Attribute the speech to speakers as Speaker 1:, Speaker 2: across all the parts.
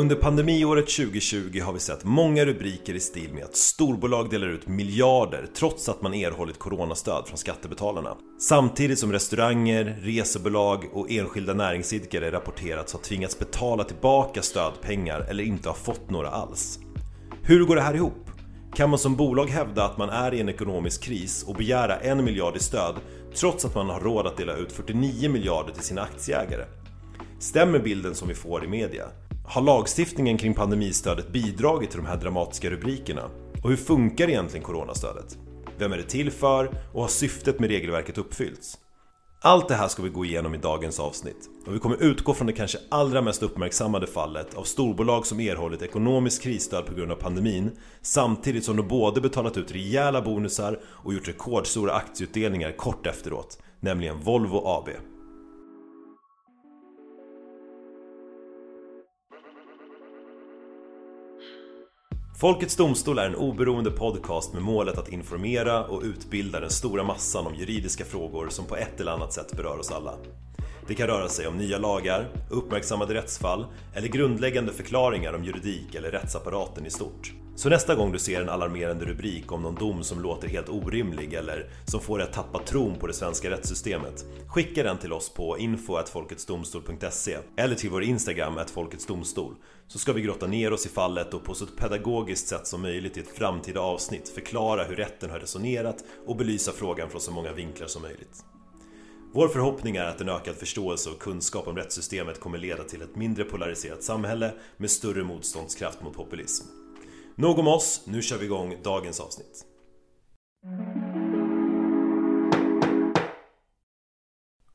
Speaker 1: Under pandemiåret 2020 har vi sett många rubriker i stil med att storbolag delar ut miljarder trots att man erhållit coronastöd från skattebetalarna. Samtidigt som restauranger, resebolag och enskilda näringsidkare rapporterats ha tvingats betala tillbaka stödpengar eller inte ha fått några alls. Hur går det här ihop? Kan man som bolag hävda att man är i en ekonomisk kris och begära en miljard i stöd trots att man har råd att dela ut 49 miljarder till sina aktieägare? Stämmer bilden som vi får i media? Har lagstiftningen kring pandemistödet bidragit till de här dramatiska rubrikerna? Och hur funkar egentligen coronastödet? Vem är det till för och har syftet med regelverket uppfyllts? Allt det här ska vi gå igenom i dagens avsnitt och vi kommer utgå från det kanske allra mest uppmärksammade fallet av storbolag som erhållit ekonomiskt krisstöd på grund av pandemin samtidigt som de både betalat ut rejäla bonusar och gjort rekordstora aktieutdelningar kort efteråt, nämligen Volvo AB. Folkets Domstol är en oberoende podcast med målet att informera och utbilda den stora massan om juridiska frågor som på ett eller annat sätt berör oss alla. Det kan röra sig om nya lagar, uppmärksammade rättsfall eller grundläggande förklaringar om juridik eller rättsapparaten i stort. Så nästa gång du ser en alarmerande rubrik om någon dom som låter helt orimlig eller som får dig att tappa tron på det svenska rättssystemet, skicka den till oss på info.folketsdomstol.se eller till vår Instagram @folketsdomstol så ska vi grotta ner oss i fallet och på så ett pedagogiskt sätt som möjligt i ett framtida avsnitt förklara hur rätten har resonerat och belysa frågan från så många vinklar som möjligt. Vår förhoppning är att en ökad förståelse och kunskap om rättssystemet kommer leda till ett mindre polariserat samhälle med större motståndskraft mot populism. Nog om oss, nu kör vi igång dagens avsnitt.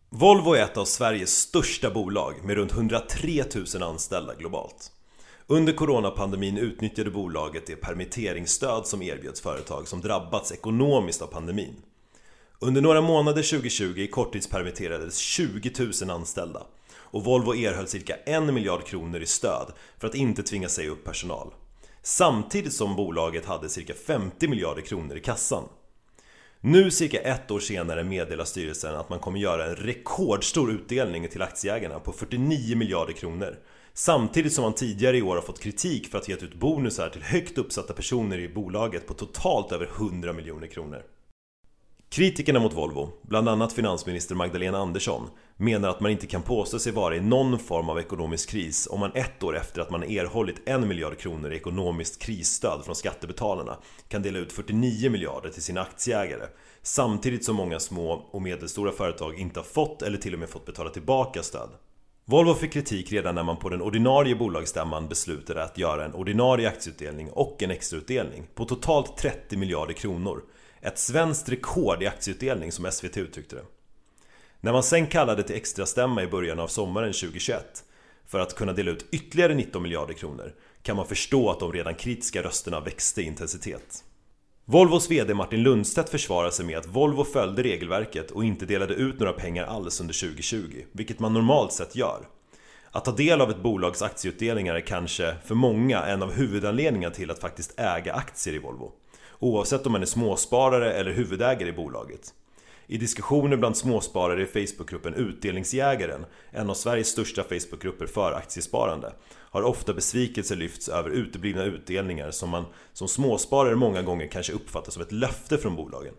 Speaker 1: Volvo är ett av Sveriges största bolag med runt 103 000 anställda globalt. Under coronapandemin utnyttjade bolaget det permitteringsstöd som erbjöds företag som drabbats ekonomiskt av pandemin. Under några månader 2020 korttidspermitterades 20 000 anställda och Volvo erhöll cirka 1 miljard kronor i stöd för att inte tvinga säga upp personal. Samtidigt som bolaget hade cirka 50 miljarder kronor i kassan. Nu cirka ett år senare meddelar styrelsen att man kommer göra en rekordstor utdelning till aktieägarna på 49 miljarder kronor. Samtidigt som man tidigare i år har fått kritik för att ha gett ut bonusar till högt uppsatta personer i bolaget på totalt över 100 miljoner kronor. Kritikerna mot Volvo, bland annat finansminister Magdalena Andersson, menar att man inte kan påstå sig vara i någon form av ekonomisk kris om man ett år efter att man erhållit en miljard kronor i ekonomiskt krisstöd från skattebetalarna kan dela ut 49 miljarder till sina aktieägare samtidigt som många små och medelstora företag inte har fått eller till och med fått betala tillbaka stöd. Volvo fick kritik redan när man på den ordinarie bolagsstämman beslutade att göra en ordinarie aktieutdelning och en extrautdelning på totalt 30 miljarder kronor ett svenskt rekord i aktieutdelning som SVT uttryckte det. När man sen kallade till extrastämma i början av sommaren 2021 för att kunna dela ut ytterligare 19 miljarder kronor kan man förstå att de redan kritiska rösterna växte i intensitet. Volvos VD Martin Lundstedt försvarar sig med att Volvo följde regelverket och inte delade ut några pengar alls under 2020, vilket man normalt sett gör. Att ta del av ett bolags aktieutdelningar är kanske för många en av huvudanledningarna till att faktiskt äga aktier i Volvo oavsett om man är småsparare eller huvudägare i bolaget. I diskussioner bland småsparare i Facebookgruppen Utdelningsjägaren, en av Sveriges största Facebookgrupper för aktiesparande, har ofta besvikelse lyfts över uteblivna utdelningar som man som småsparare många gånger kanske uppfattar som ett löfte från bolagen.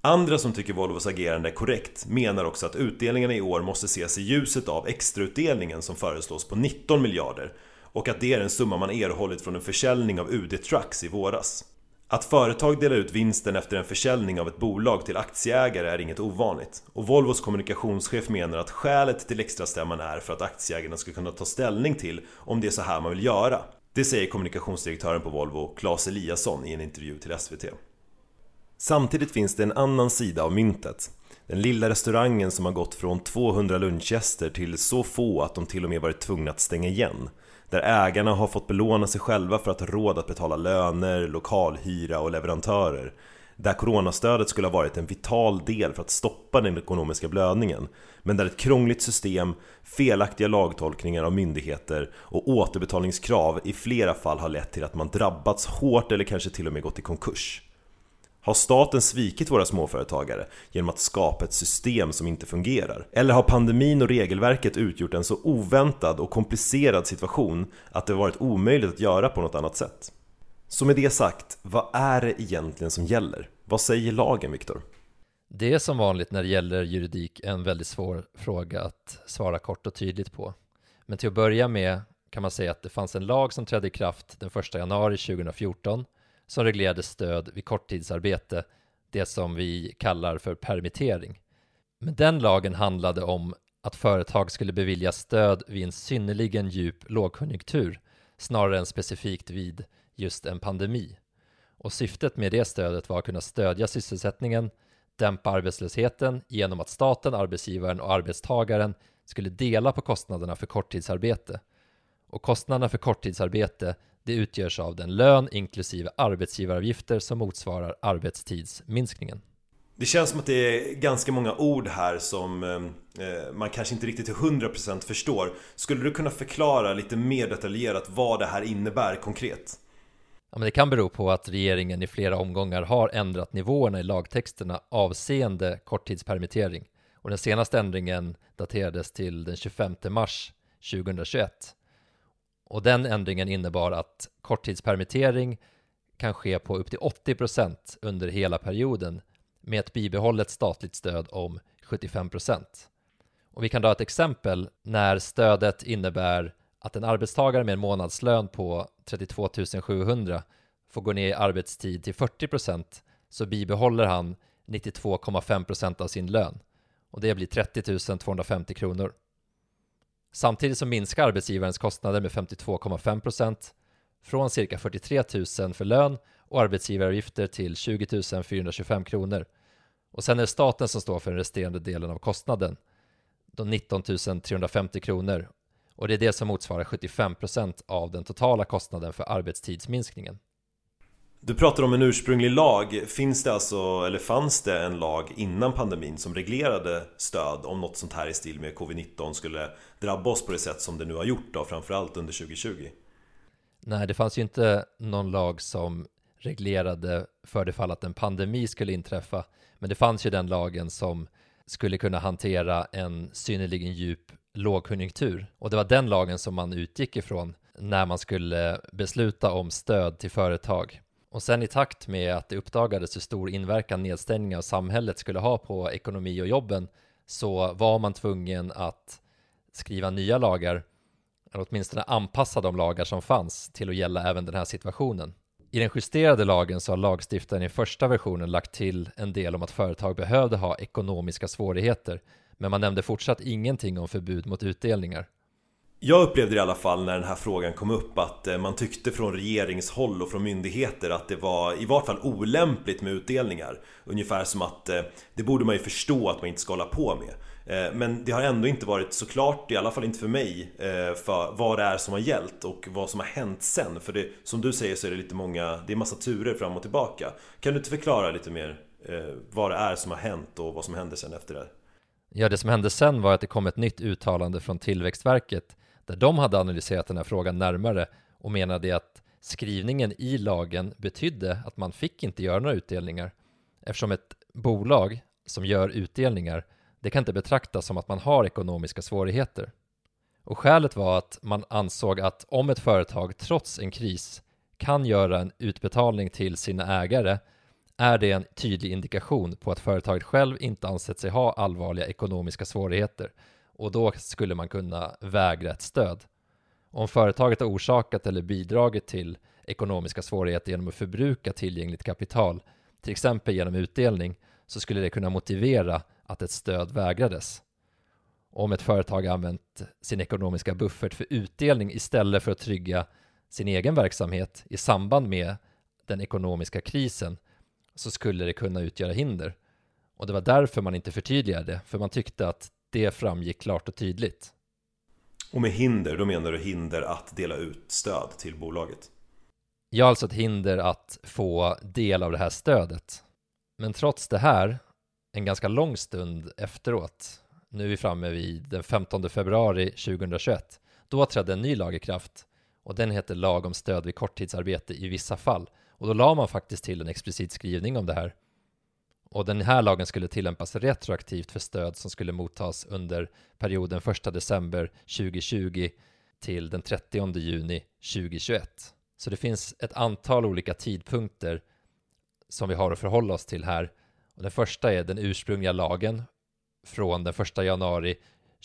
Speaker 1: Andra som tycker Volvos agerande är korrekt menar också att utdelningarna i år måste ses i ljuset av extrautdelningen som föreslås på 19 miljarder och att det är en summa man erhållit från en försäljning av UD Trucks i våras. Att företag delar ut vinsten efter en försäljning av ett bolag till aktieägare är inget ovanligt och Volvos kommunikationschef menar att skälet till extrastämman är för att aktieägarna ska kunna ta ställning till om det är så här man vill göra. Det säger kommunikationsdirektören på Volvo, Claes Eliasson, i en intervju till SVT. Samtidigt finns det en annan sida av myntet. Den lilla restaurangen som har gått från 200 lunchgäster till så få att de till och med varit tvungna att stänga igen där ägarna har fått belåna sig själva för att ha råd att betala löner, lokalhyra och leverantörer. där coronastödet skulle ha varit en vital del för att stoppa den ekonomiska blödningen men där ett krångligt system, felaktiga lagtolkningar av myndigheter och återbetalningskrav i flera fall har lett till att man drabbats hårt eller kanske till och med gått i konkurs. Har staten svikit våra småföretagare genom att skapa ett system som inte fungerar? Eller har pandemin och regelverket utgjort en så oväntad och komplicerad situation att det varit omöjligt att göra på något annat sätt? Så med det sagt, vad är det egentligen som gäller? Vad säger lagen, Viktor?
Speaker 2: Det är som vanligt när det gäller juridik en väldigt svår fråga att svara kort och tydligt på. Men till att börja med kan man säga att det fanns en lag som trädde i kraft den 1 januari 2014 som reglerade stöd vid korttidsarbete, det som vi kallar för permittering. Men den lagen handlade om att företag skulle bevilja stöd vid en synnerligen djup lågkonjunktur snarare än specifikt vid just en pandemi. Och syftet med det stödet var att kunna stödja sysselsättningen, dämpa arbetslösheten genom att staten, arbetsgivaren och arbetstagaren skulle dela på kostnaderna för korttidsarbete. Och kostnaderna för korttidsarbete det utgörs av den lön inklusive arbetsgivaravgifter som motsvarar arbetstidsminskningen.
Speaker 1: Det känns som att det är ganska många ord här som eh, man kanske inte riktigt till 100% förstår. Skulle du kunna förklara lite mer detaljerat vad det här innebär konkret?
Speaker 2: Ja, men det kan bero på att regeringen i flera omgångar har ändrat nivåerna i lagtexterna avseende korttidspermittering. Och den senaste ändringen daterades till den 25 mars 2021. Och den ändringen innebar att korttidspermittering kan ske på upp till 80% under hela perioden med ett bibehållet statligt stöd om 75%. Och vi kan dra ett exempel när stödet innebär att en arbetstagare med en månadslön på 32 700 får gå ner i arbetstid till 40% så bibehåller han 92,5% av sin lön och det blir 30 250 kronor. Samtidigt så minskar arbetsgivarens kostnader med 52,5% från cirka 43 000 för lön och arbetsgivaravgifter till 20 425 kronor. Och sen är det staten som står för den resterande delen av kostnaden, de 19 350 kronor. Och det är det som motsvarar 75% av den totala kostnaden för arbetstidsminskningen.
Speaker 1: Du pratar om en ursprunglig lag. Finns det alltså, eller fanns det en lag innan pandemin som reglerade stöd om något sånt här i stil med covid-19 skulle drabba oss på det sätt som det nu har gjort då, framförallt under 2020?
Speaker 2: Nej, det fanns ju inte någon lag som reglerade för det fall att en pandemi skulle inträffa. Men det fanns ju den lagen som skulle kunna hantera en synnerligen djup lågkonjunktur. Och det var den lagen som man utgick ifrån när man skulle besluta om stöd till företag. Och sen i takt med att det uppdagades hur stor inverkan nedstängningen av samhället skulle ha på ekonomi och jobben så var man tvungen att skriva nya lagar, eller åtminstone anpassa de lagar som fanns till att gälla även den här situationen. I den justerade lagen så har lagstiftaren i första versionen lagt till en del om att företag behövde ha ekonomiska svårigheter, men man nämnde fortsatt ingenting om förbud mot utdelningar.
Speaker 1: Jag upplevde i alla fall när den här frågan kom upp att eh, man tyckte från regeringshåll och från myndigheter att det var i vart fall olämpligt med utdelningar. Ungefär som att eh, det borde man ju förstå att man inte ska hålla på med. Eh, men det har ändå inte varit så klart, i alla fall inte för mig, för vad det är som har gällt och vad som har hänt sen. För det, som du säger så är det lite många, det är massa turer fram och tillbaka. Kan du inte förklara lite mer vad det är som har hänt och vad som hände sen efter det?
Speaker 2: Ja, det som hände sen var att det kom ett nytt uttalande från Tillväxtverket där de hade analyserat den här frågan närmare och menade att skrivningen i lagen betydde att man fick inte göra några utdelningar eftersom ett bolag som gör utdelningar det kan inte betraktas som att man har ekonomiska svårigheter. Och skälet var att man ansåg att om ett företag trots en kris kan göra en utbetalning till sina ägare är det en tydlig indikation på att företaget själv inte ansett sig ha allvarliga ekonomiska svårigheter och då skulle man kunna vägra ett stöd. Om företaget har orsakat eller bidragit till ekonomiska svårigheter genom att förbruka tillgängligt kapital, till exempel genom utdelning, så skulle det kunna motivera att ett stöd vägrades. Om ett företag använt sin ekonomiska buffert för utdelning istället för att trygga sin egen verksamhet i samband med den ekonomiska krisen så skulle det kunna utgöra hinder. Och det var därför man inte förtydligade, för man tyckte att det framgick klart och tydligt.
Speaker 1: Och med hinder, då menar du hinder att dela ut stöd till bolaget?
Speaker 2: Ja, alltså ett hinder att få del av det här stödet. Men trots det här, en ganska lång stund efteråt, nu är vi framme vid den 15 februari 2021, då trädde en ny lag i kraft och den heter lag om stöd vid korttidsarbete i vissa fall. Och då la man faktiskt till en explicit skrivning om det här. Och den här lagen skulle tillämpas retroaktivt för stöd som skulle mottas under perioden 1 december 2020 till den 30 juni 2021. Så det finns ett antal olika tidpunkter som vi har att förhålla oss till här. Och den första är den ursprungliga lagen från den 1 januari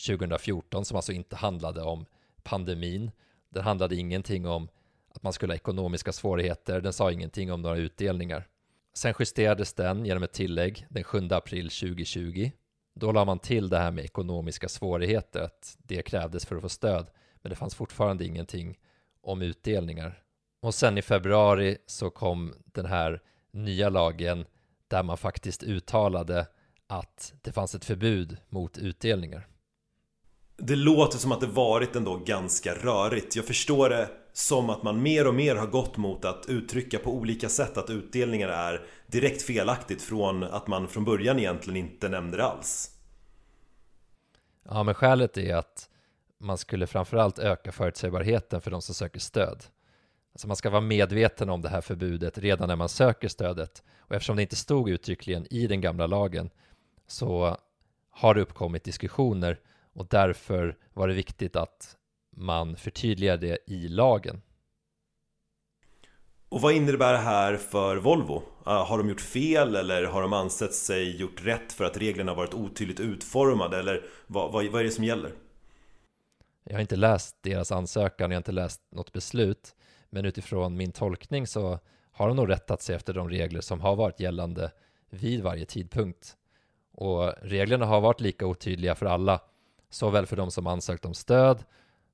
Speaker 2: 2014 som alltså inte handlade om pandemin. Den handlade ingenting om att man skulle ha ekonomiska svårigheter. Den sa ingenting om några utdelningar. Sen justerades den genom ett tillägg den 7 april 2020. Då la man till det här med ekonomiska svårigheter, att det krävdes för att få stöd. Men det fanns fortfarande ingenting om utdelningar. Och sen i februari så kom den här nya lagen där man faktiskt uttalade att det fanns ett förbud mot utdelningar.
Speaker 1: Det låter som att det varit ändå ganska rörigt. Jag förstår det som att man mer och mer har gått mot att uttrycka på olika sätt att utdelningar är direkt felaktigt från att man från början egentligen inte nämnde det alls.
Speaker 2: Ja, men skälet är att man skulle framförallt öka förutsägbarheten för de som söker stöd. Alltså man ska vara medveten om det här förbudet redan när man söker stödet. Och eftersom det inte stod uttryckligen i den gamla lagen så har det uppkommit diskussioner och därför var det viktigt att man förtydligar det i lagen.
Speaker 1: Och vad innebär det här för Volvo? Har de gjort fel eller har de ansett sig gjort rätt för att reglerna varit otydligt utformade eller vad, vad, vad är det som gäller?
Speaker 2: Jag har inte läst deras ansökan, jag har inte läst något beslut men utifrån min tolkning så har de nog rättat sig efter de regler som har varit gällande vid varje tidpunkt. Och reglerna har varit lika otydliga för alla, såväl för de som ansökt om stöd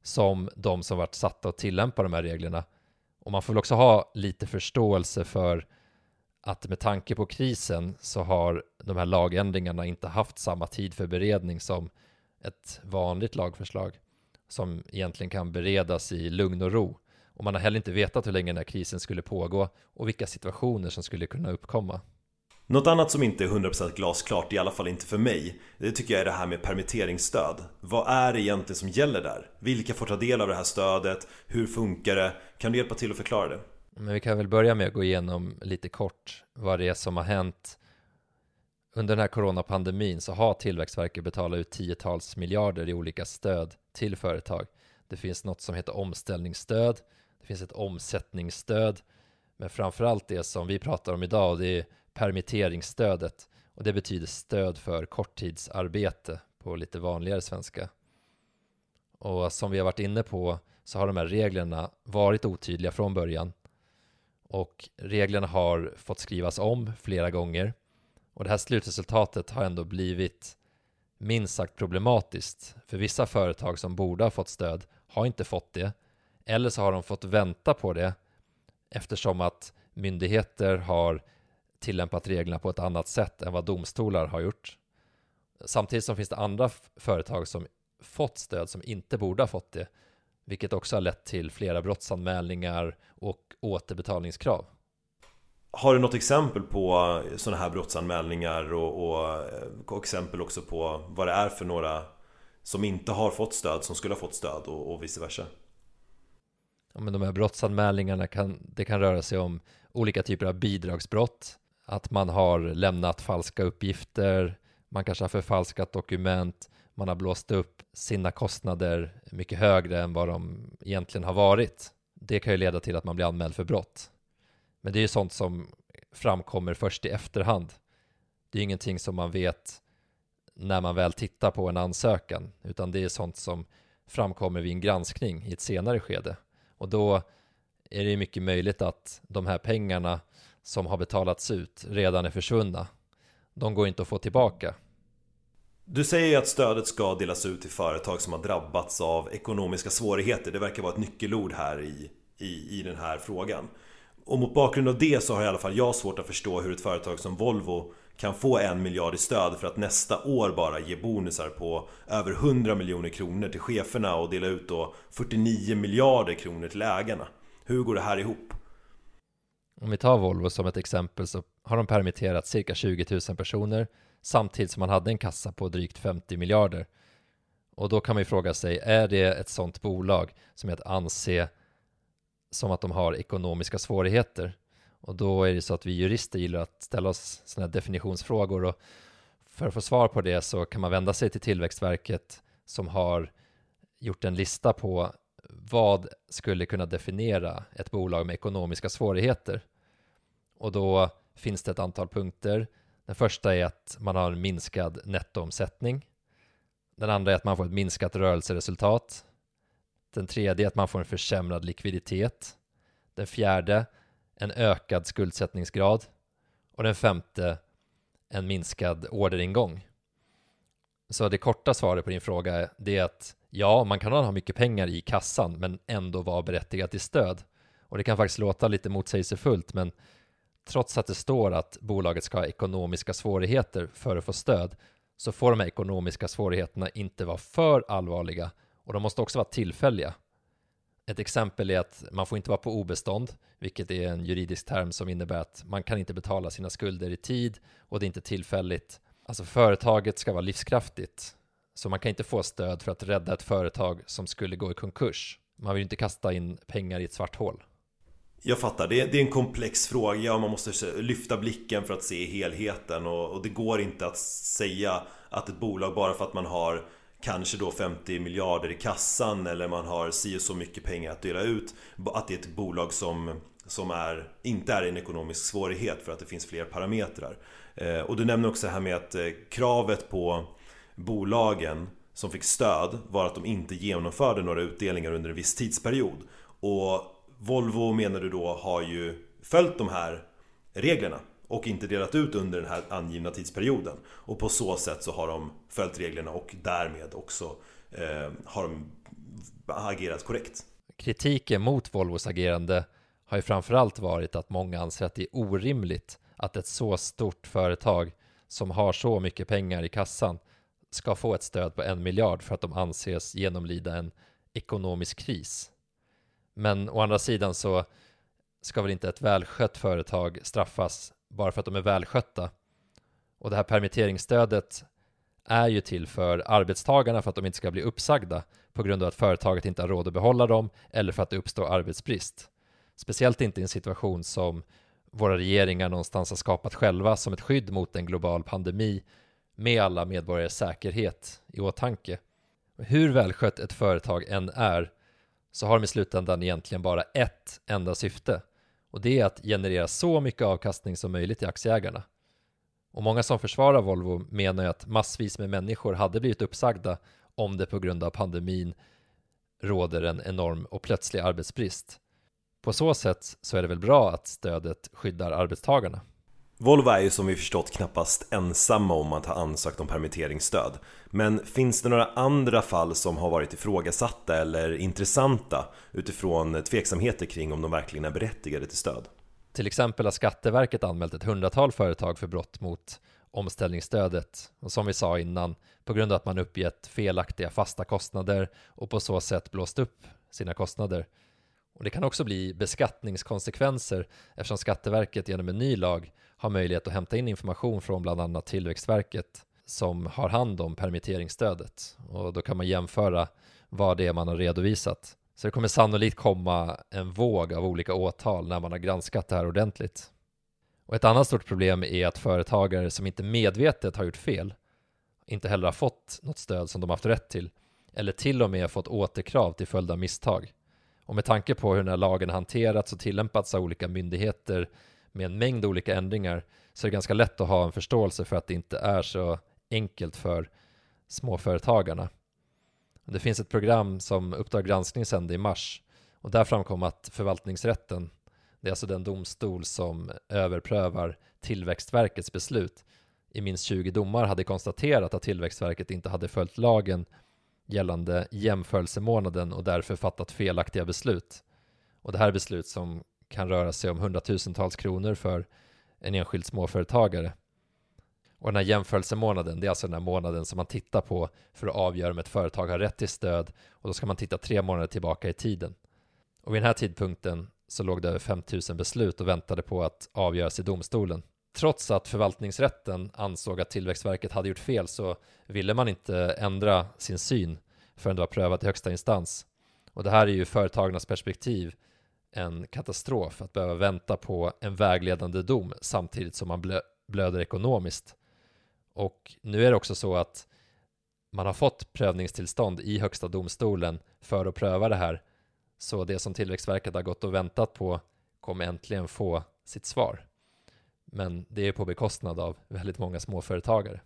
Speaker 2: som de som varit satta att tillämpa de här reglerna. Och man får väl också ha lite förståelse för att med tanke på krisen så har de här lagändringarna inte haft samma tid för beredning som ett vanligt lagförslag som egentligen kan beredas i lugn och ro. Och man har heller inte vetat hur länge den här krisen skulle pågå och vilka situationer som skulle kunna uppkomma.
Speaker 1: Något annat som inte är 100% glasklart, i alla fall inte för mig, det tycker jag är det här med permitteringsstöd. Vad är det egentligen som gäller där? Vilka får ta del av det här stödet? Hur funkar det? Kan du hjälpa till att förklara det?
Speaker 2: Men vi kan väl börja med att gå igenom lite kort vad det är som har hänt under den här coronapandemin så har Tillväxtverket betalat ut tiotals miljarder i olika stöd till företag. Det finns något som heter omställningsstöd, det finns ett omsättningsstöd, men framförallt det som vi pratar om idag, det är permitteringsstödet. Och det betyder stöd för korttidsarbete på lite vanligare svenska. Och som vi har varit inne på så har de här reglerna varit otydliga från början. Och reglerna har fått skrivas om flera gånger. Och det här slutresultatet har ändå blivit minst sagt problematiskt. För vissa företag som borde ha fått stöd har inte fått det. Eller så har de fått vänta på det eftersom att myndigheter har tillämpat reglerna på ett annat sätt än vad domstolar har gjort. Samtidigt som finns det andra företag som fått stöd som inte borde ha fått det, vilket också har lett till flera brottsanmälningar och återbetalningskrav.
Speaker 1: Har du något exempel på sådana här brottsanmälningar och, och, och, exempel också på vad det är för några som inte har fått stöd som skulle ha fått stöd och, och vice versa?
Speaker 2: Ja, men de här brottsanmälningarna kan, det kan röra sig om olika typer av bidragsbrott att man har lämnat falska uppgifter, man kanske har förfalskat dokument, man har blåst upp sina kostnader mycket högre än vad de egentligen har varit. Det kan ju leda till att man blir anmäld för brott. Men det är ju sånt som framkommer först i efterhand. Det är ingenting som man vet när man väl tittar på en ansökan, utan det är sånt som framkommer vid en granskning i ett senare skede. Och då är det mycket möjligt att de här pengarna som har betalats ut redan är försvunna. De går inte att få tillbaka.
Speaker 1: Du säger ju att stödet ska delas ut till företag som har drabbats av ekonomiska svårigheter. Det verkar vara ett nyckelord här i, i, i den här frågan. Och mot bakgrund av det så har i alla fall jag svårt att förstå hur ett företag som Volvo kan få en miljard i stöd för att nästa år bara ge bonusar på över 100 miljoner kronor till cheferna och dela ut då 49 miljarder kronor till ägarna. Hur går det här ihop?
Speaker 2: Om vi tar Volvo som ett exempel så har de permitterat cirka 20 000 personer samtidigt som man hade en kassa på drygt 50 miljarder. Och då kan man ju fråga sig, är det ett sådant bolag som är att anse som att de har ekonomiska svårigheter? Och då är det så att vi jurister gillar att ställa oss sådana här definitionsfrågor och för att få svar på det så kan man vända sig till Tillväxtverket som har gjort en lista på vad skulle kunna definiera ett bolag med ekonomiska svårigheter. Och då finns det ett antal punkter. Den första är att man har en minskad nettoomsättning. Den andra är att man får ett minskat rörelseresultat. Den tredje är att man får en försämrad likviditet. Den fjärde, en ökad skuldsättningsgrad. Och den femte, en minskad orderingång. Så det korta svaret på din fråga är att ja, man kan ha mycket pengar i kassan men ändå vara berättigad till stöd. Och det kan faktiskt låta lite motsägelsefullt men trots att det står att bolaget ska ha ekonomiska svårigheter för att få stöd så får de här ekonomiska svårigheterna inte vara för allvarliga och de måste också vara tillfälliga. Ett exempel är att man får inte vara på obestånd, vilket är en juridisk term som innebär att man kan inte betala sina skulder i tid och det är inte tillfälligt. Alltså företaget ska vara livskraftigt, så man kan inte få stöd för att rädda ett företag som skulle gå i konkurs. Man vill inte kasta in pengar i ett svart hål.
Speaker 1: Jag fattar, det är, det är en komplex fråga och man måste lyfta blicken för att se helheten och, och det går inte att säga att ett bolag bara för att man har kanske då 50 miljarder i kassan eller man har si och så mycket pengar att dela ut att det är ett bolag som, som är, inte är en ekonomisk svårighet för att det finns fler parametrar. Eh, och du nämner också det här med att eh, kravet på bolagen som fick stöd var att de inte genomförde några utdelningar under en viss tidsperiod. Och Volvo menar du då har ju följt de här reglerna och inte delat ut under den här angivna tidsperioden. Och på så sätt så har de följt reglerna och därmed också eh, har de agerat korrekt.
Speaker 2: Kritiken mot Volvos agerande har ju framförallt varit att många anser att det är orimligt att ett så stort företag som har så mycket pengar i kassan ska få ett stöd på en miljard för att de anses genomlida en ekonomisk kris. Men å andra sidan så ska väl inte ett välskött företag straffas bara för att de är välskötta. Och det här permitteringsstödet är ju till för arbetstagarna för att de inte ska bli uppsagda på grund av att företaget inte har råd att behålla dem eller för att det uppstår arbetsbrist. Speciellt inte i en situation som våra regeringar någonstans har skapat själva som ett skydd mot en global pandemi med alla medborgares säkerhet i åtanke. Hur välskött ett företag än är så har de i slutändan egentligen bara ett enda syfte och det är att generera så mycket avkastning som möjligt till aktieägarna. Och många som försvarar Volvo menar ju att massvis med människor hade blivit uppsagda om det på grund av pandemin råder en enorm och plötslig arbetsbrist. På så sätt så är det väl bra att stödet skyddar arbetstagarna.
Speaker 1: Volvo är ju som vi förstått knappast ensamma om att ha ansökt om permitteringsstöd. Men finns det några andra fall som har varit ifrågasatta eller intressanta utifrån tveksamheter kring om de verkligen är berättigade till stöd?
Speaker 2: Till exempel har Skatteverket anmält ett hundratal företag för brott mot omställningsstödet och som vi sa innan på grund av att man uppgett felaktiga fasta kostnader och på så sätt blåst upp sina kostnader. Och det kan också bli beskattningskonsekvenser eftersom Skatteverket genom en ny lag har möjlighet att hämta in information från bland annat Tillväxtverket som har hand om permitteringsstödet och då kan man jämföra vad det är man har redovisat. Så det kommer sannolikt komma en våg av olika åtal när man har granskat det här ordentligt. Och ett annat stort problem är att företagare som inte medvetet har gjort fel inte heller har fått något stöd som de haft rätt till eller till och med fått återkrav till följd av misstag. Och med tanke på hur den här lagen hanterats och tillämpats av olika myndigheter med en mängd olika ändringar så är det ganska lätt att ha en förståelse för att det inte är så enkelt för småföretagarna. Det finns ett program som Uppdrag granskning sände i mars och där framkom att förvaltningsrätten, det är alltså den domstol som överprövar Tillväxtverkets beslut, i minst 20 domar hade konstaterat att Tillväxtverket inte hade följt lagen gällande jämförelsemånaden och därför fattat felaktiga beslut. Och det här är beslut som kan röra sig om hundratusentals kronor för en enskild småföretagare. Och den här jämförelsemånaden, det är alltså den här månaden som man tittar på för att avgöra om ett företag har rätt till stöd och då ska man titta tre månader tillbaka i tiden. Och vid den här tidpunkten så låg det över 5000 beslut och väntade på att avgöras i domstolen. trots att förvaltningsrätten ansåg att Tillväxtverket hade gjort fel så ville man inte ändra sin syn förrän det var prövat i högsta instans. Och det här är ju företagarnas perspektiv en katastrof att behöva vänta på en vägledande dom samtidigt som man blö blöder ekonomiskt. Och nu är det också så att man har fått prövningstillstånd i Högsta domstolen för att pröva det här. Så det som Tillväxtverket har gått och väntat på kommer äntligen få sitt svar. Men det är på bekostnad av väldigt många småföretagare.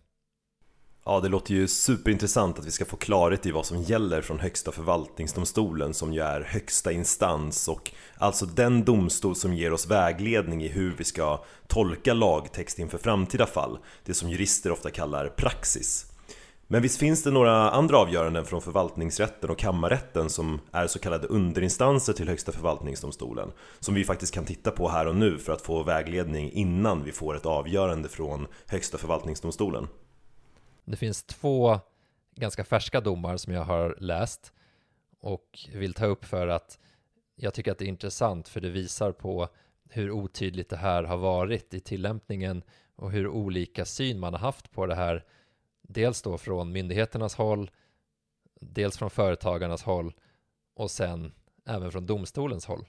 Speaker 1: Ja, det låter ju superintressant att vi ska få klarhet i vad som gäller från Högsta förvaltningsdomstolen som ju är högsta instans och alltså den domstol som ger oss vägledning i hur vi ska tolka lagtext inför framtida fall. Det som jurister ofta kallar praxis. Men visst finns det några andra avgöranden från förvaltningsrätten och kammarrätten som är så kallade underinstanser till Högsta förvaltningsdomstolen som vi faktiskt kan titta på här och nu för att få vägledning innan vi får ett avgörande från Högsta förvaltningsdomstolen.
Speaker 2: Det finns två ganska färska domar som jag har läst och vill ta upp för att jag tycker att det är intressant för det visar på hur otydligt det här har varit i tillämpningen och hur olika syn man har haft på det här dels då från myndigheternas håll, dels från företagarnas håll och sen även från domstolens håll.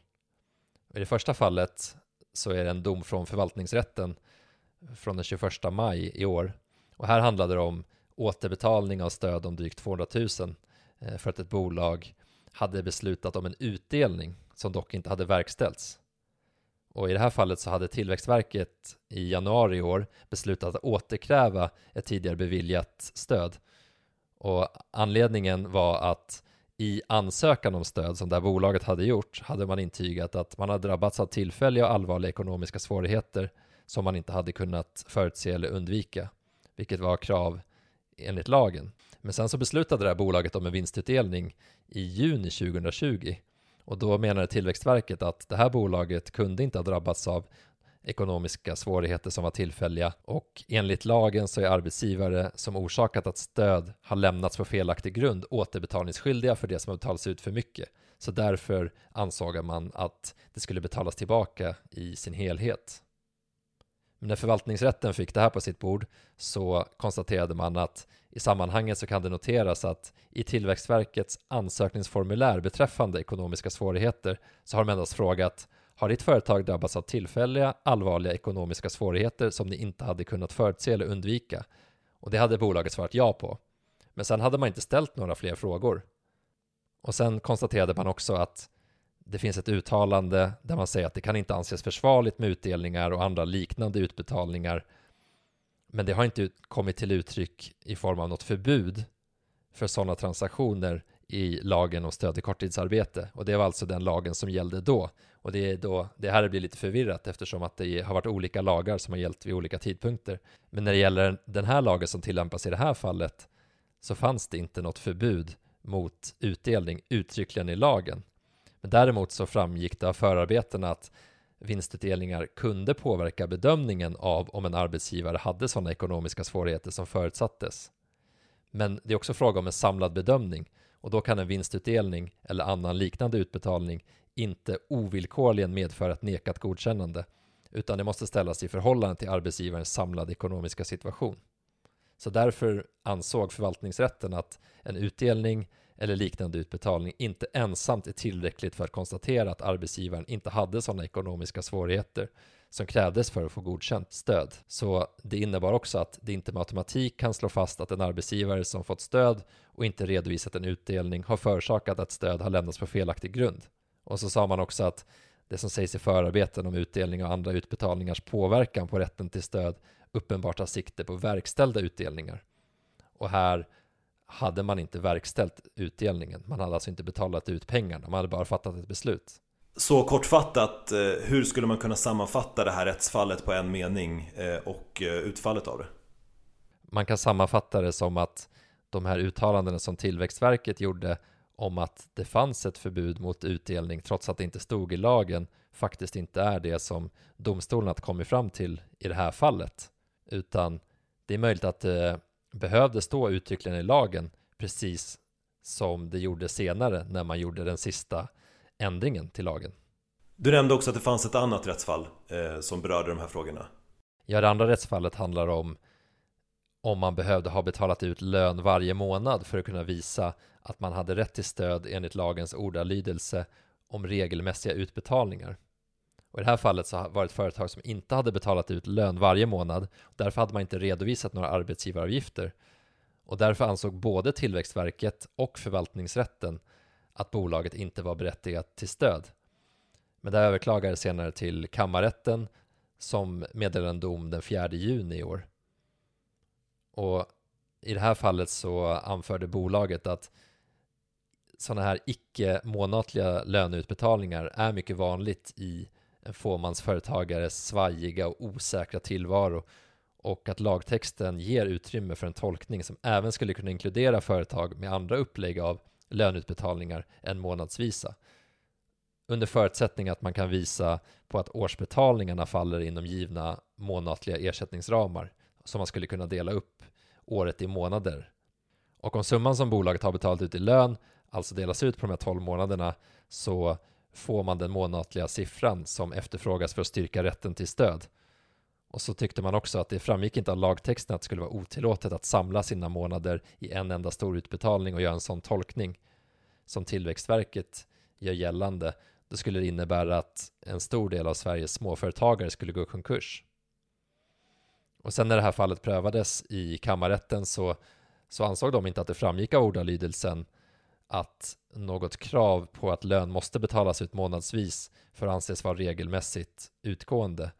Speaker 2: I det första fallet så är det en dom från förvaltningsrätten från den 21 maj i år. Och här handlade det om återbetalning av stöd om drygt 200 000 eh, för att ett bolag hade beslutat om en utdelning som dock inte hade verkställts. Och i det här fallet så hade Tillväxtverket i januari i år beslutat att återkräva ett tidigare beviljat stöd. Och anledningen var att i ansökan om stöd som det här bolaget hade gjort hade man intygat att man hade drabbats av tillfälliga och allvarliga ekonomiska svårigheter som man inte hade kunnat förutse eller undvika, vilket var krav enligt lagen. Men sen så beslutade det här bolaget om en vinstutdelning i juni 2020 och då menade Tillväxtverket att det här bolaget kunde inte ha drabbats av ekonomiska svårigheter som var tillfälliga och enligt lagen så är arbetsgivare som orsakat att stöd har lämnats på felaktig grund återbetalningsskyldiga för det som har betalats ut för mycket. Så därför ansåg man att det skulle betalas tillbaka i sin helhet. Men när förvaltningsrätten fick det här på sitt bord så konstaterade man att i sammanhanget så kan det noteras att i Tillväxtverkets ansökningsformulär beträffande ekonomiska svårigheter så har de endast frågat har ditt företag drabbats av tillfälliga, allvarliga ekonomiska svårigheter som ni inte hade kunnat förutse eller undvika? Och det hade bolaget svarat ja på. Men sen hade man inte ställt några fler frågor. Och sen konstaterade man också att det finns ett uttalande där man säger att det kan inte anses försvarligt med utdelningar och andra liknande utbetalningar. Men det har inte kommit till uttryck i form av något förbud för sådana transaktioner i lagen om stöd till korttidsarbete. Och det var alltså den lagen som gällde då. Och det är då det här blir lite förvirrat eftersom att det har varit olika lagar som har gällt vid olika tidpunkter. Men när det gäller den här lagen som tillämpas i det här fallet så fanns det inte något förbud mot utdelning uttryckligen i lagen. Men däremot så framgick det av förarbetena att vinstutdelningar kunde påverka bedömningen av om en arbetsgivare hade sådana ekonomiska svårigheter som förutsattes. Men det är också fråga om en samlad bedömning och då kan en vinstutdelning eller annan liknande utbetalning inte ovillkorligen medföra ett nekat godkännande utan det måste ställas i förhållande till arbetsgivarens samlade ekonomiska situation. Så därför ansåg förvaltningsrätten att en utdelning eller liknande utbetalning inte ensamt är tillräckligt för att konstatera att arbetsgivaren inte hade sådana ekonomiska svårigheter som krävdes för att få godkänt stöd. Så det innebar också att det inte med automatik kan slå fast att en arbetsgivare som fått stöd och inte redovisat en utdelning har förorsakat att stöd har lämnats på felaktig grund. Och så sa man också att det som sägs i förarbeten om utdelning och andra utbetalningars påverkan på rätten till stöd uppenbart tar sikte på verkställda utdelningar. Och här hade man inte verkställt utdelningen. Man hade alltså inte betalat ut pengarna, man hade bara fattat ett beslut.
Speaker 1: Så kortfattat, eh, hur skulle man kunna sammanfatta det här rättsfallet på en mening eh, och eh, utfallet av det?
Speaker 2: Man kan sammanfatta det som att de här uttalandena som Tillväxtverket gjorde om att det fanns ett förbud mot utdelning trots att det inte stod i lagen faktiskt inte är det som domstolen har kommit fram till i det här fallet. Utan det är möjligt att det behövde stå uttryckligen i lagen precis som det gjorde senare när man gjorde den sista ändringen till lagen.
Speaker 1: Du nämnde också att det fanns ett annat rättsfall eh, som berörde de här frågorna.
Speaker 2: Ja, det andra rättsfallet handlar om om man behövde ha betalat ut lön varje månad för att kunna visa att man hade rätt till stöd enligt lagens ordalydelse om regelmässiga utbetalningar. Och I det här fallet så var det ett företag som inte hade betalat ut lön varje månad. Därför hade man inte redovisat några arbetsgivaravgifter. Och därför ansåg både Tillväxtverket och förvaltningsrätten att bolaget inte var berättigat till stöd. Men det överklagades senare till kammarrätten som meddelade en dom den 4 juni i år. Och i det här fallet så anförde bolaget att sådana här icke månatliga löneutbetalningar är mycket vanligt i fåmansföretagares svajiga och osäkra tillvaro och att lagtexten ger utrymme för en tolkning som även skulle kunna inkludera företag med andra upplägg av löneutbetalningar än månadsvisa. Under förutsättning att man kan visa på att årsbetalningarna faller inom givna månatliga ersättningsramar som man skulle kunna dela upp året i månader. Och om summan som bolaget har betalat ut i lön alltså delas ut på de här 12 månaderna så får man den månatliga siffran som efterfrågas för att styrka rätten till stöd. Och så tyckte man också att det framgick inte av lagtexten att det skulle vara otillåtet att samla sina månader i en enda stor utbetalning och göra en sån tolkning som Tillväxtverket gör gällande. Då skulle det innebära att en stor del av Sveriges småföretagare skulle gå i konkurs. Och sen när det här fallet prövades i kammarrätten så, så ansåg de inte att det framgick av ordalydelsen att något krav på att lön måste betalas ut månadsvis för att anses vara regelmässigt utgående.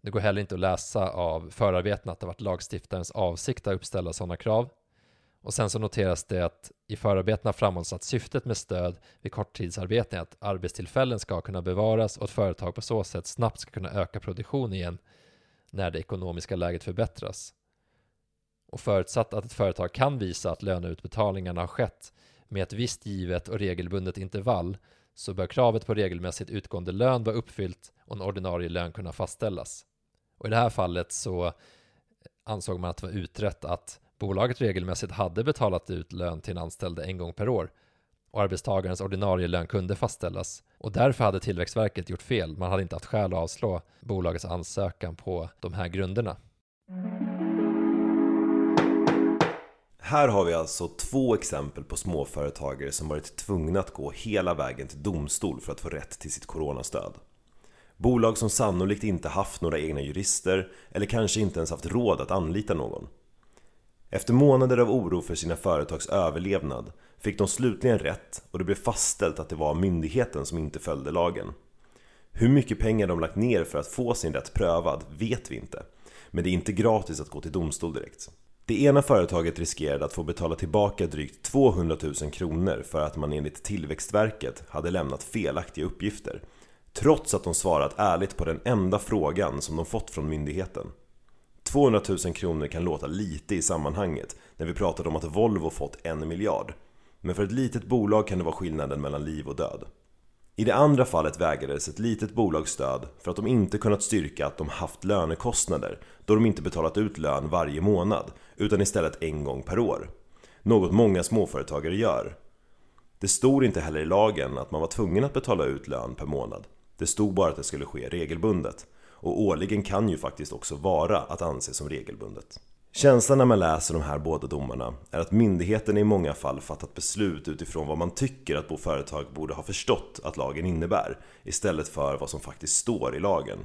Speaker 2: Det går heller inte att läsa av förarbetena att det varit lagstiftarens avsikt att uppställa sådana krav. Och sen så noteras det att i förarbetena framhålls att syftet med stöd vid korttidsarbete är att arbetstillfällen ska kunna bevaras och att företag på så sätt snabbt ska kunna öka produktion igen när det ekonomiska läget förbättras. Och förutsatt att ett företag kan visa att löneutbetalningarna har skett med ett visst givet och regelbundet intervall så bör kravet på regelmässigt utgående lön vara uppfyllt och en ordinarie lön kunna fastställas. Och I det här fallet så ansåg man att det var utrett att bolaget regelmässigt hade betalat ut lön till en anställd en gång per år och arbetstagarens ordinarie lön kunde fastställas och därför hade Tillväxtverket gjort fel. Man hade inte haft skäl att avslå bolagets ansökan på de här grunderna.
Speaker 1: Här har vi alltså två exempel på småföretagare som varit tvungna att gå hela vägen till domstol för att få rätt till sitt coronastöd. Bolag som sannolikt inte haft några egna jurister eller kanske inte ens haft råd att anlita någon. Efter månader av oro för sina företags överlevnad fick de slutligen rätt och det blev fastställt att det var myndigheten som inte följde lagen. Hur mycket pengar de lagt ner för att få sin rätt prövad vet vi inte, men det är inte gratis att gå till domstol direkt. Det ena företaget riskerade att få betala tillbaka drygt 200 000 kronor för att man enligt Tillväxtverket hade lämnat felaktiga uppgifter trots att de svarat ärligt på den enda frågan som de fått från myndigheten. 200 000 kronor kan låta lite i sammanhanget när vi pratade om att Volvo fått en miljard men för ett litet bolag kan det vara skillnaden mellan liv och död. I det andra fallet vägrades ett litet bolag stöd för att de inte kunnat styrka att de haft lönekostnader då de inte betalat ut lön varje månad utan istället en gång per år. Något många småföretagare gör. Det stod inte heller i lagen att man var tvungen att betala ut lön per månad. Det stod bara att det skulle ske regelbundet. Och årligen kan ju faktiskt också vara att anse som regelbundet. Känslan när man läser de här båda domarna är att myndigheten i många fall fattat beslut utifrån vad man tycker att boföretag borde ha förstått att lagen innebär istället för vad som faktiskt står i lagen.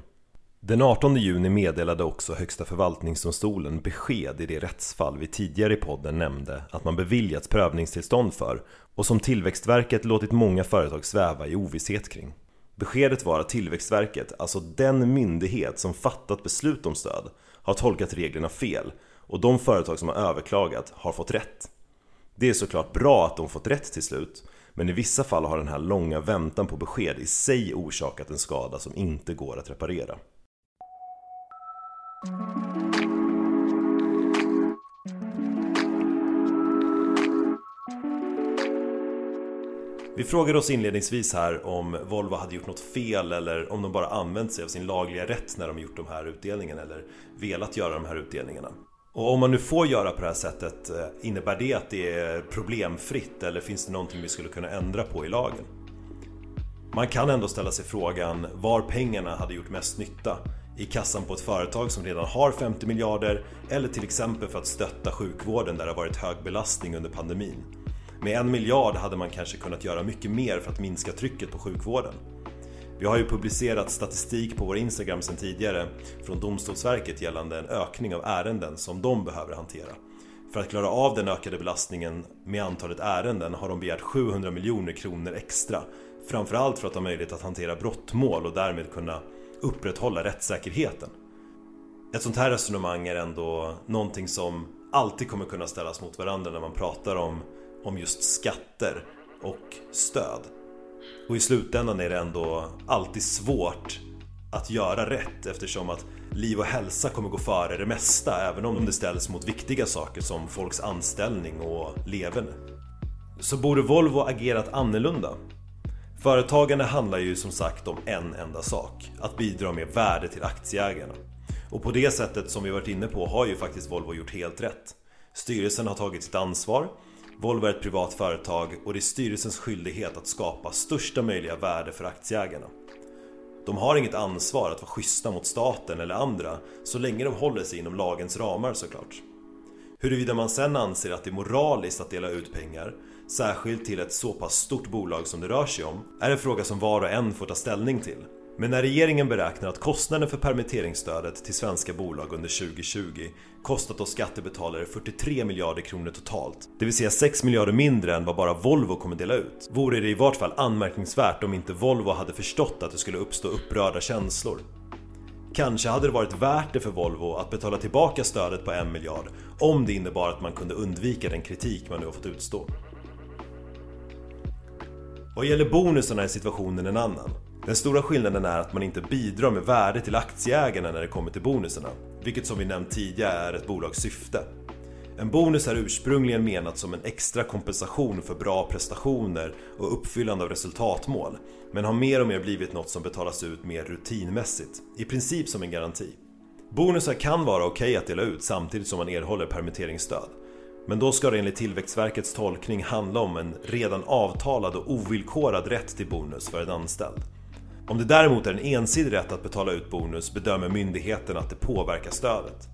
Speaker 1: Den 18 juni meddelade också Högsta förvaltningsdomstolen besked i det rättsfall vi tidigare i podden nämnde att man beviljats prövningstillstånd för och som Tillväxtverket låtit många företag sväva i ovisshet kring. Beskedet var att Tillväxtverket, alltså den myndighet som fattat beslut om stöd, har tolkat reglerna fel och de företag som har överklagat har fått rätt. Det är såklart bra att de fått rätt till slut men i vissa fall har den här långa väntan på besked i sig orsakat en skada som inte går att reparera. Vi frågade oss inledningsvis här om Volvo hade gjort något fel eller om de bara använt sig av sin lagliga rätt när de gjort de här utdelningarna eller velat göra de här utdelningarna. Och om man nu får göra på det här sättet, eh, innebär det att det är problemfritt eller finns det någonting vi skulle kunna ändra på i lagen? Man kan ändå ställa sig frågan var pengarna hade gjort mest nytta i kassan på ett företag som redan har 50 miljarder eller till exempel för att stötta sjukvården där det har varit hög belastning under pandemin. Med en miljard hade man kanske kunnat göra mycket mer för att minska trycket på sjukvården. Vi har ju publicerat statistik på vår Instagram sedan tidigare från Domstolsverket gällande en ökning av ärenden som de behöver hantera. För att klara av den ökade belastningen med antalet ärenden har de begärt 700 miljoner kronor extra. Framförallt för att ha möjlighet att hantera brottmål och därmed kunna upprätthålla rättssäkerheten. Ett sånt här resonemang är ändå någonting som alltid kommer kunna ställas mot varandra när man pratar om, om just skatter och stöd. Och i slutändan är det ändå alltid svårt att göra rätt eftersom att liv och hälsa kommer gå före det mesta även om det ställs mot viktiga saker som folks anställning och leverne. Så borde Volvo agerat annorlunda? Företagande handlar ju som sagt om en enda sak, att bidra med värde till aktieägarna. Och på det sättet som vi varit inne på har ju faktiskt Volvo gjort helt rätt. Styrelsen har tagit sitt ansvar, Volvo är ett privat företag och det är styrelsens skyldighet att skapa största möjliga värde för aktieägarna. De har inget ansvar att vara schyssta mot staten eller andra så länge de håller sig inom lagens ramar såklart. Huruvida man sen anser att det är moraliskt att dela ut pengar, särskilt till ett så pass stort bolag som det rör sig om, är en fråga som var och en får ta ställning till. Men när regeringen beräknar att kostnaden för permitteringsstödet till svenska bolag under 2020 kostat oss skattebetalare 43 miljarder kronor totalt, det vill säga 6 miljarder mindre än vad bara Volvo kommer dela ut, vore det i vart fall anmärkningsvärt om inte Volvo hade förstått att det skulle uppstå upprörda känslor. Kanske hade det varit värt det för Volvo att betala tillbaka stödet på 1 miljard om det innebar att man kunde undvika den kritik man nu har fått utstå. Vad gäller bonusarna är situationen en annan. Den stora skillnaden är att man inte bidrar med värde till aktieägarna när det kommer till bonusarna, vilket som vi nämnt tidigare är ett bolags syfte. En bonus är ursprungligen menat som en extra kompensation för bra prestationer och uppfyllande av resultatmål, men har mer och mer blivit något som betalas ut mer rutinmässigt, i princip som en garanti. Bonusar kan vara okej okay att dela ut samtidigt som man erhåller permitteringsstöd. Men då ska det enligt Tillväxtverkets tolkning handla om en redan avtalad och ovillkorad rätt till bonus för en anställd. Om det däremot är en ensidig rätt att betala ut bonus bedömer myndigheten att det påverkar stödet.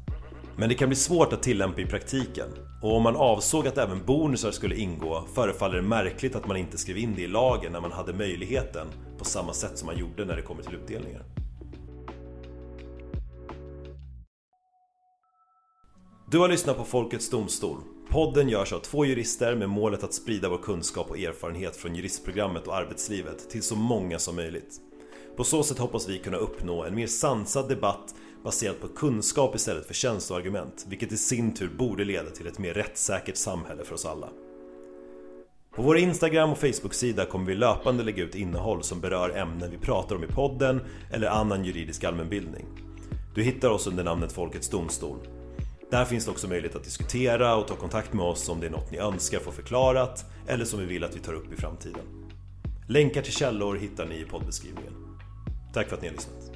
Speaker 1: Men det kan bli svårt att tillämpa i praktiken och om man avsåg att även bonusar skulle ingå förefaller det märkligt att man inte skrev in det i lagen när man hade möjligheten på samma sätt som man gjorde när det kommer till utdelningar. Du har lyssnat på Folkets Domstol. Podden görs av två jurister med målet att sprida vår kunskap och erfarenhet från juristprogrammet och arbetslivet till så många som möjligt. På så sätt hoppas vi kunna uppnå en mer sansad debatt baserad på kunskap istället för känsloargument, vilket i sin tur borde leda till ett mer rättssäkert samhälle för oss alla. På vår Instagram och Facebook-sida kommer vi löpande lägga ut innehåll som berör ämnen vi pratar om i podden eller annan juridisk allmänbildning. Du hittar oss under namnet Folkets Domstol. Där finns det också möjlighet att diskutera och ta kontakt med oss om det är något ni önskar få förklarat eller som vi vill att vi tar upp i framtiden. Länkar till källor hittar ni i poddbeskrivningen. Tack för att ni har lyssnat.